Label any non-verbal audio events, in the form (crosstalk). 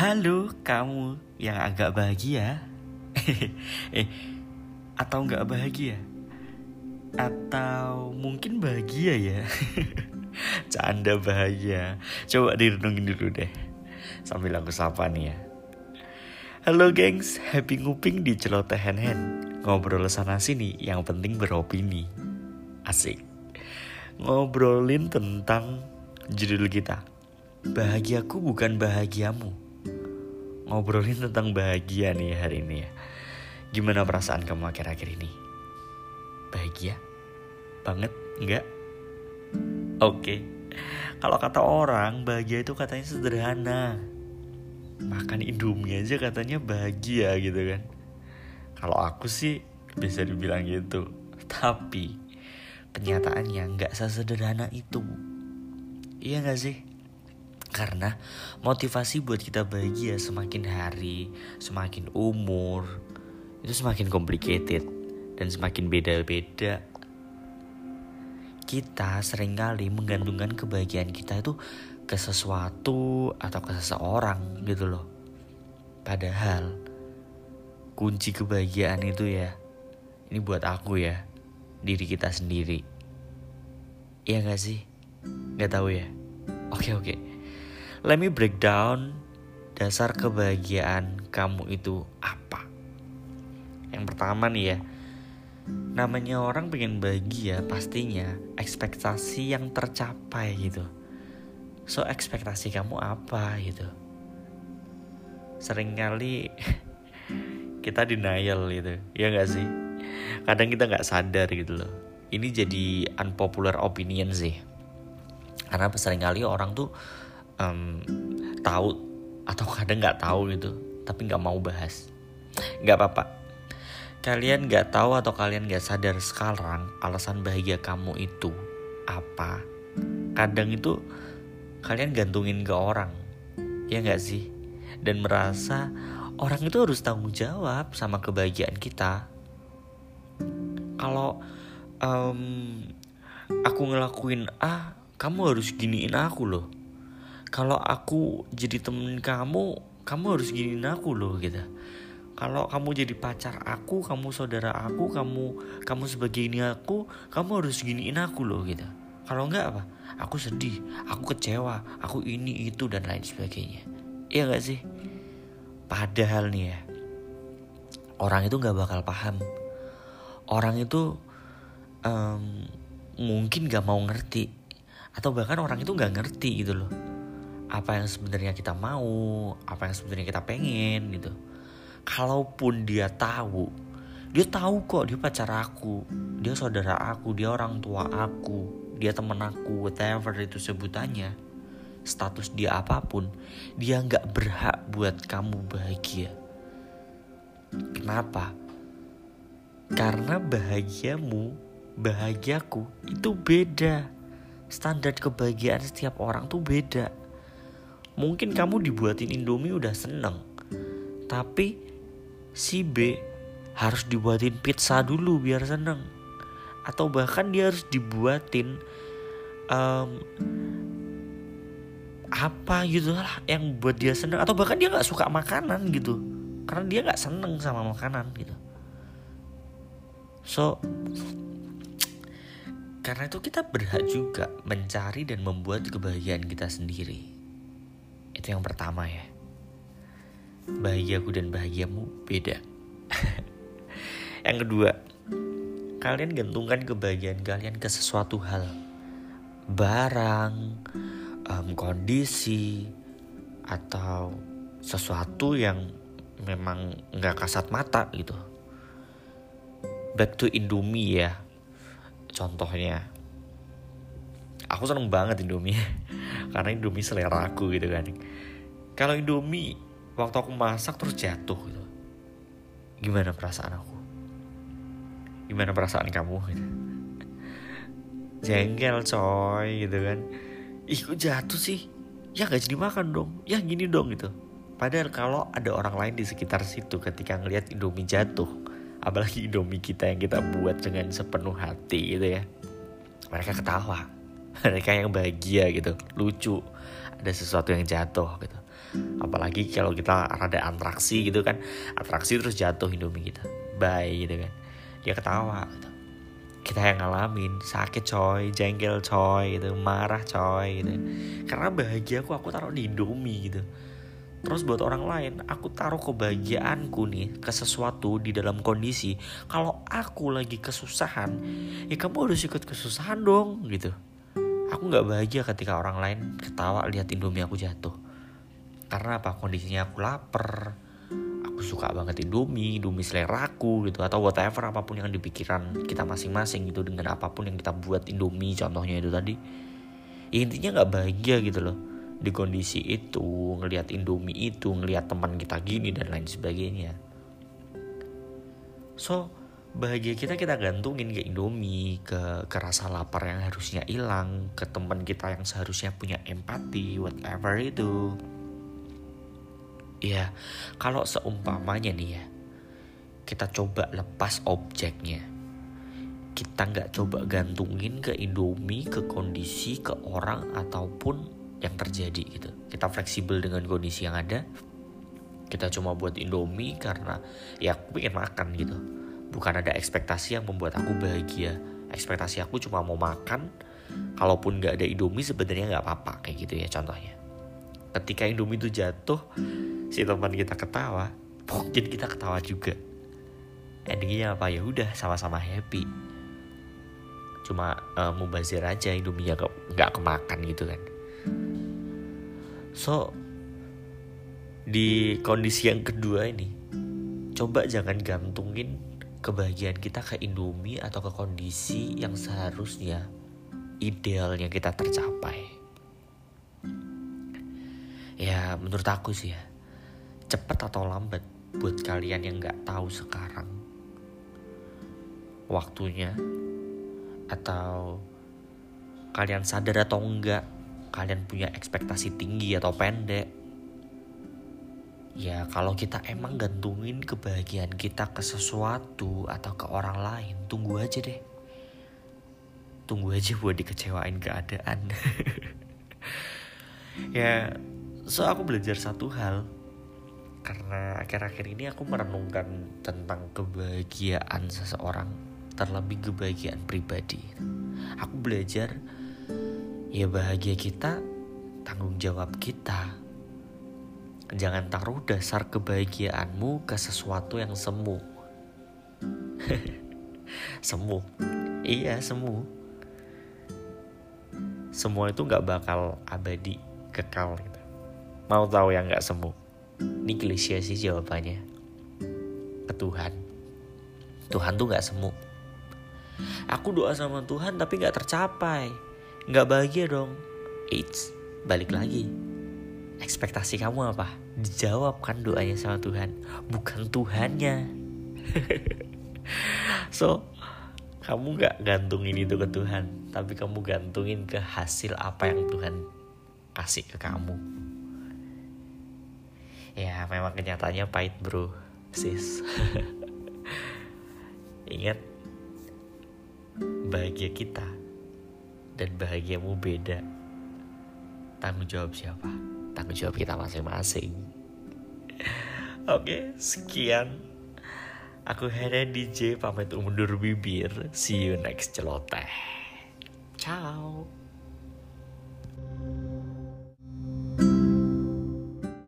Halo kamu yang agak bahagia. (laughs) Eh atau nggak bahagia? Atau mungkin bahagia ya? (laughs) Canda bahagia. Coba direnungin dulu deh Sambil aku sapa nih ya. Halo gengs, happy nguping di celoteh hand hand Ngobrol sana sini, yang penting beropini. Asik. Ngobrolin tentang judul kita. Bahagiaku bukan bahagiamu Ngobrolin tentang bahagia nih hari ini ya Gimana perasaan kamu akhir-akhir ini? Bahagia? Banget? Enggak? Oke Kalau kata orang bahagia itu katanya sederhana makan indomie aja katanya bahagia gitu kan kalau aku sih bisa dibilang gitu tapi kenyataannya nggak sesederhana itu iya nggak sih karena motivasi buat kita bahagia semakin hari semakin umur itu semakin complicated dan semakin beda-beda kita sering kali menggantungkan kebahagiaan kita itu ke sesuatu atau ke seseorang gitu loh. Padahal kunci kebahagiaan itu ya ini buat aku ya diri kita sendiri. Iya gak sih? Gak tahu ya. Oke oke. Let me break down dasar kebahagiaan kamu itu apa. Yang pertama nih ya. Namanya orang pengen bahagia pastinya ekspektasi yang tercapai gitu so ekspektasi kamu apa gitu sering kali (laughs) kita denial gitu ya nggak sih kadang kita nggak sadar gitu loh ini jadi unpopular opinion sih karena sering kali orang tuh um, tahu atau kadang nggak tahu gitu tapi nggak mau bahas. Nggak apa-apa. Kalian nggak tahu atau kalian nggak sadar sekarang alasan bahagia kamu itu apa? Kadang itu kalian gantungin ke orang ya nggak sih? Dan merasa orang itu harus tanggung jawab sama kebahagiaan kita. Kalau um, aku ngelakuin A kamu harus giniin aku loh kalau aku jadi temen kamu kamu harus giniin aku loh gitu kalau kamu jadi pacar aku kamu saudara aku kamu kamu sebagai ini aku kamu harus giniin aku loh gitu kalau enggak apa aku sedih, aku kecewa, aku ini itu dan lain sebagainya. Iya gak sih? Padahal nih ya, orang itu gak bakal paham. Orang itu um, mungkin gak mau ngerti, atau bahkan orang itu gak ngerti gitu loh. Apa yang sebenarnya kita mau, apa yang sebenarnya kita pengen gitu. Kalaupun dia tahu, dia tahu kok dia pacar aku, dia saudara aku, dia orang tua aku, dia temen aku whatever itu sebutannya status dia apa pun dia nggak berhak buat kamu bahagia. Kenapa? Karena bahagiamu bahagiaku itu beda. Standar kebahagiaan setiap orang tuh beda mungkin kamu dibuatin indomie udah seneng. Tapi si B harus dibuatin pizza dulu biar seneng. Atau bahkan dia harus dibuatin um, apa gitu lah yang buat dia seneng. Atau bahkan dia nggak suka makanan gitu. Karena dia nggak seneng sama makanan gitu. So karena itu kita berhak juga mencari dan membuat kebahagiaan kita sendiri yang pertama ya. Bahagiaku dan bahagiamu beda. (laughs) Yang kedua kalian gantungkan kebahagiaan kalian ke sesuatu hal. Barang um, kondisi atau sesuatu yang memang nggak kasat mata gitu. Back to Indomie ya contohnya. Aku seneng banget Indomie (laughs) karena Indomie selera aku gitu kan. Kalau Indomie waktu aku masak terus jatuh gitu. Gimana perasaan aku? Gimana perasaan kamu gitu? Jengkel coy gitu kan. Ih kok jatuh sih? Ya gak jadi makan dong. Ya gini dong gitu. Padahal kalau ada orang lain di sekitar situ ketika ngelihat Indomie jatuh apalagi Indomie kita yang kita buat dengan sepenuh hati gitu ya mereka ketawa (laughs) mereka yang bahagia gitu lucu. Ada sesuatu yang jatuh gitu. Apalagi kalau kita ada atraksi gitu kan. Atraksi terus jatuh Indomie kita. Bye gitu kan. Dia ketawa gitu. kita yang ngalamin sakit coy jengkel coy gitu marah coy gitu. Karena bahagia aku aku taruh di Indomie gitu. Terus buat orang lain, aku taruh kebahagiaanku nih ke sesuatu di dalam kondisi. Kalau aku lagi kesusahan, ya kamu harus ikut kesusahan dong gitu. Aku nggak bahagia ketika orang lain ketawa lihat Indomie aku jatuh. Karena apa? Kondisinya aku lapar, aku suka banget Indomie, Indomie selera aku gitu atau whatever apa pun yang dipikiran kita masing-masing gitu dengan apa pun yang kita buat Indomie contohnya itu tadi. Ya, intinya nggak bahagia gitu loh di kondisi itu ngelihat Indomie itu ngelihat teman kita gini dan lain sebagainya so bahagia kita kita gantungin ke Indomie ke, ke rasa lapar yang harusnya hilang ke teman kita yang seharusnya punya empati whatever itu. Ya kalau seumpamanya nih ya kita coba lepas objeknya. Kita nggak coba gantungin ke Indomie ke kondisi ke orang ataupun yang terjadi gitu. Kita fleksibel dengan kondisi yang ada. Kita cuma buat indomie karena ya aku pengen makan gitu bukan ada ekspektasi yang membuat aku bahagia. Ekspektasi aku cuma mau makan. Kalaupun nggak ada indomie sebenarnya nggak apa-apa kayak gitu ya contohnya. Ketika indomie itu jatuh si teman kita ketawa mungkin kita ketawa juga. Endingnya apa? Ya udah sama-sama happy. Cuma uh, mubazir aja indomie nggak nggak kemakan gitu kan. So di kondisi yang kedua ini coba jangan gantungin kebahagiaan kita ke Indomie atau ke kondisi yang seharusnya idealnya kita tercapai. Ya menurut aku sih ya cepat atau lambat buat kalian yang nggak tahu sekarang waktunya atau kalian sadar atau enggak kalian punya ekspektasi tinggi atau pendek ya kalau kita emang gantungin kebahagiaan kita ke sesuatu atau ke orang lain tunggu aja deh. Tunggu aja buat dikecewain keadaan. (laughs) Ya so aku belajar satu hal. Karena akhir-akhir ini aku merenungkan tentang kebahagiaan seseorang terlebih kebahagiaan pribadi. Aku belajar ya bahagia kita tanggung jawab kita. Jangan taruh dasar kebahagiaanmu ke sesuatu yang semu. (laughs) semu, iya semu. Semua itu nggak bakal abadi, kekal gitu. Mau tahu yang nggak semu? Ini klise sih jawabannya. Ke Tuhan. Tuhan tuh nggak semu. Aku doa sama Tuhan tapi nggak tercapai nggak bahagia dong It's balik lagi ekspektasi kamu apa dijawab kan doanya sama Tuhan bukan Tuhannya (laughs) so kamu nggak gantungin itu ke Tuhan tapi kamu gantungin ke hasil apa yang Tuhan kasih ke kamu ya memang kenyataannya pahit bro sis (laughs) ingat bahagia kita dan bahagiamu beda. Tanggung jawab siapa? Tanggung jawab kita masing-masing. Oke, sekian. Aku Hera DJ pamit undur bibir. See you next celoteh. Ciao.